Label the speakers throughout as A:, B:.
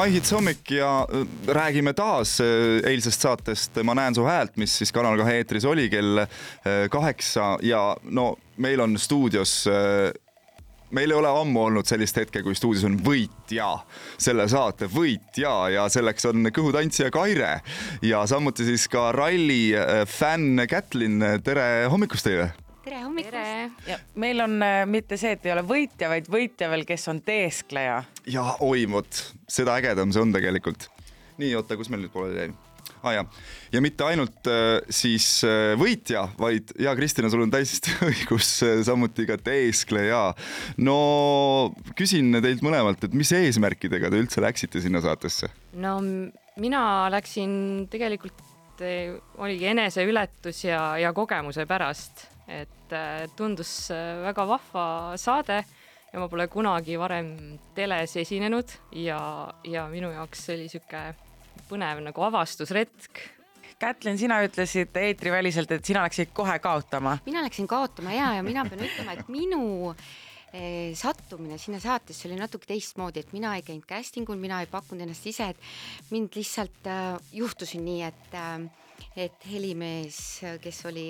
A: Maihits hommik ja äh, räägime taas äh, eilsest saatest Ma näen su häält, mis siis Kanal kahe eetris oli kell äh, kaheksa ja no meil on stuudios meil ei ole ammu olnud sellist hetke, kui stuudios on võitja, selle saate võitja ja selleks on kõhutantsija Kaire ja samuti siis ka ralli fänn Kätlin, tere hommikust teile
B: tere hommikust!
C: ja meil on äh, mitte see, et ei ole võitja, vaid võitja veel, kes on teeskleja.
A: ja oi vot, seda ägedam see on tegelikult. nii, oota, kus meil nüüd pooleli jäi? ah jah, ja mitte ainult äh, siis äh, võitja, vaid ja Kristina, sul on täiesti õigus äh,, samuti ka teeskleja. no küsin teilt mõlemalt, et mis eesmärkidega te üldse läksite sinna saatesse?
B: no mina läksin tegelikult äh, oligi eneseületus ja, ja kogemuse pärast et äh, tundus äh, väga vahva saade ja ma pole kunagi varem teles esinenud ja, ja minu jaoks oli sihuke põnev nagu avastusretk.
C: Kätlin, sina ütlesid eetriväliselt, et sina läksid kohe kaotama.
D: mina läksin kaotama ja, ja mina pean ütlema, et minu sattumine sinna saatesse oli natuke teistmoodi, et mina ei käinud casting ul, mina ei pakkunud ennast ise, et mind lihtsalt äh, juhtusin nii, et äh, et helimees, kes oli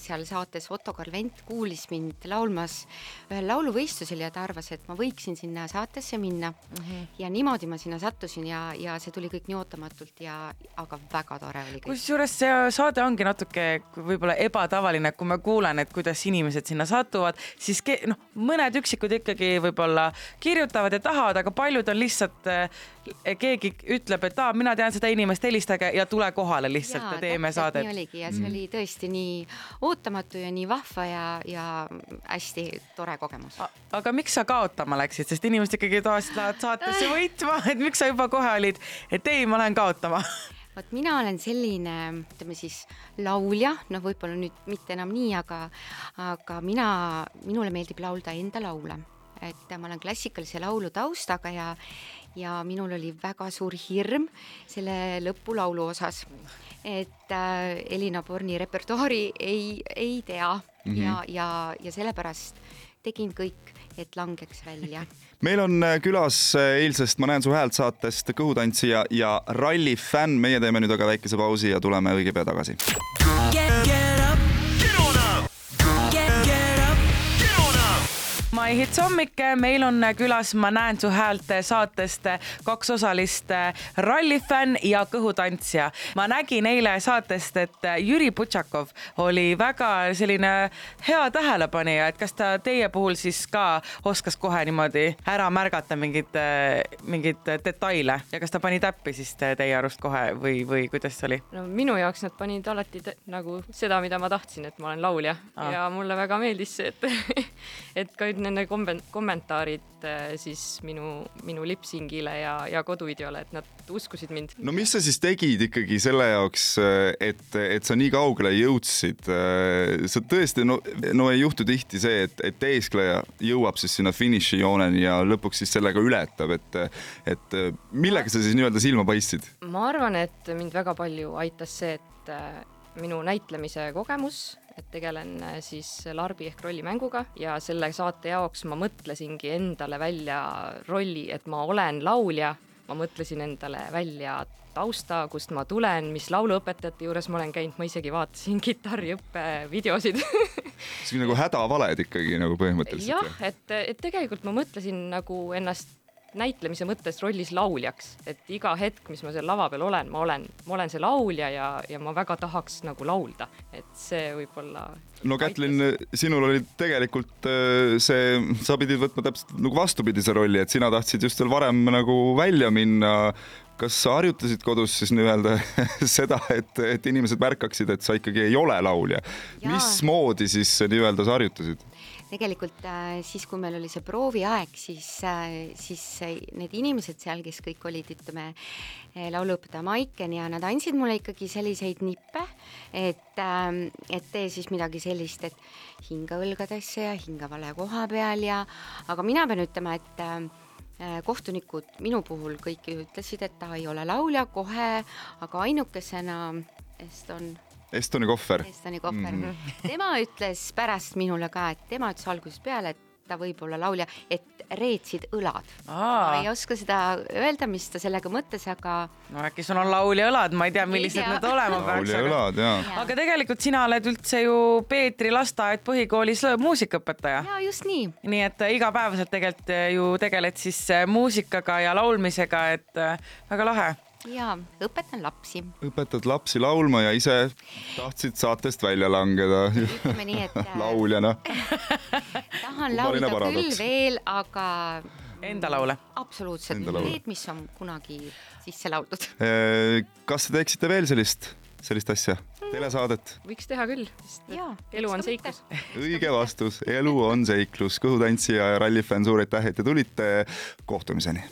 D: seal saates Otto Karvent, kuulis mind laulmas ühel lauluvõistlusel ja ta arvas, et ma võiksin sinna saatesse minna mm. -hmm. ja niimoodi ma sinna sattusin ja, ja see tuli kõik nii ootamatult ja, aga väga tore oli.
C: kusjuures see saade ongi natuke võib-olla ebatavaline, kui ma kuulen, et kuidas inimesed sinna satuvad, siis noh, mõned üksikud ikkagi võib-olla kirjutavad ja tahavad, aga paljud on lihtsalt, eh, keegi ütleb, et aa, mina tean seda inimest, helistage ja tule kohale lihtsalt ja, ja tee teeme saadet.
D: nii oligi ja see mm. oli tõesti nii ootamatu ja nii vahva ja, ja hästi tore kogemus.
C: aga miks sa kaotama läksid, sest inimesed ikkagi tavaliselt lähevad saatesse võitma, et miks sa juba kohe olid, et ei, ma lähen kaotama
D: vot mina olen selline, ütleme siis laulja, noh, võib-olla nüüd mitte enam nii, aga, aga mina, minule meeldib laulda enda laule, et ma olen klassikalise laulu taustaga ja, ja minul oli väga suur hirm selle lõpulaulu osas. Et äh, Elina Borni repertuaari ei, ei tea. Mm -hmm. ja, ja, ja sellepärast tegin kõik, et langeks välja
A: meil on äh, külas äh, eilsest Ma näen su häält saatest kõhutantsija ja rallifänn, meie teeme nüüd aga väikese pausi ja tuleme õige pea tagasi.
C: My Hits hommik, meil on külas Ma näen su häält saatest kaks osalist rallifänn ja kõhutantsija. ma nägin eile saatest, et Jüri Butšakov oli väga selline hea tähelepanija, et kas ta teie puhul siis ka oskas kohe niimoodi ära märgata mingeid, mingeid detaile ja kas ta pani täppi siis teie arust kohe või, või kuidas see oli?
B: no minu jaoks nad panid alati nagu seda, mida ma tahtsin, et ma olen laulja ah. ja mulle väga meeldis see, et et ka nende kommentaarid äh, siis minu, minu lipsingile ja, ja koduvideole, et nad uskusid mind.
A: no mis sa siis tegid ikkagi selle jaoks, äh, et, et sa nii kaugele jõudsid? Äh, sa tõesti, no, no ei juhtu tihti see, et, et eeskleja jõuab siis sinna finišijooneni ja lõpuks siis sellega ületab, et, et millega sa siis nii-öelda silma paistsid?
B: ma arvan, et mind väga palju aitas see, et minu näitlemise kogemus et tegelen äh, siis larbi ehk rollimänguga ja selle saate jaoks ma mõtlesingi endale välja rolli, et ma olen laulja, ma mõtlesin endale välja tausta, kust ma tulen, mis lauluõpetajate juures ma olen käinud, ma isegi vaatasin kitarriõppe videosid.
A: See on nagu hädavaled ikkagi nagu põhimõtteliselt.
B: jah, et, et tegelikult ma mõtlesin nagu ennast näitlemise mõttes rollis lauljaks, et iga hetk, mis ma seal lava peal olen, ma olen, ma olen see laulja ja, ja ma väga tahaks nagu laulda, et see võib-olla.
A: no Kätlin, sinul oli tegelikult äh, see, sa pidid võtma täpselt nagu vastupidise rolli, et sina tahtsid just veel varem nagu välja minna. Kas sa harjutasid kodus siis nii-öelda seda, et, et inimesed märkaksid, et sa ikkagi ei ole laulja? mismoodi siis nii-öelda sa harjutasid?
D: tegelikult äh, siis, kui meil oli see prooviaeg, siis, äh, siis need inimesed seal, kes kõik olid, ütleme, äh, lauluõpetaja Maiken ja nad andsid mulle ikkagi selliseid nippe, et, ähm, et tee siis midagi sellist, et hinga õlgadesse ja hinga vale koha peal ja, aga mina pean ütlema, et kohtunikud minu puhul kõik ütlesid, et ta ei ole laulja kohe, aga ainukesena Eston
A: Estoni kohver.
D: Estoni kohver mm. -hmm. tema ütles pärast minule ka, et tema ütles algusest peale, et ta võib olla laulja, et reetsid õlad. ma ei, oska seda öelda, mis ta sellega mõtles, aga
C: no äkki sul on laulja õlad, ma ei tea,
D: Ei
C: millised
D: tea.
C: need olema peaks,
A: laulja
C: aga
A: õlad ja
C: aga tegelikult sina oled üldse ju Peetri lasteaed põhikoolis muusikaõpetaja.
D: ja just nii.
C: nii et äh, igapäevaselt tegelikult äh, ju tegeled siis äh, muusikaga ja laulmisega, et äh, väga lahe.
D: Ja õpetan lapsi,
A: õpetad lapsi laulma ja ise tahtsid saatest välja langeda
D: ütleme nii, et äh,
A: lauljana.
D: tahan laulda
A: paradoks.
D: küll veel, aga
C: Enda laule.
D: absoluutselt need, mis on kunagi sisse lauldud.
A: kas te teeksite veel sellist, sellist asja, telesaadet?
B: võiks teha küll, sest
D: Jaa,
B: elu on seiklus.
A: õige vastus, elu on seiklus, kõhutantsija ja rallifänn, suur aitäh, et te tulite. kohtumiseni.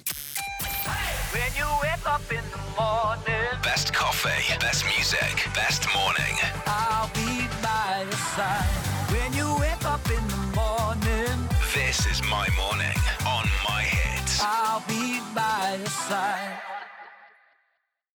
E: Best coffee, best music, best morning.
F: I'll be by your side. When you wake up in the morning,
E: This is my morning on my hits.
F: I'll be by your side.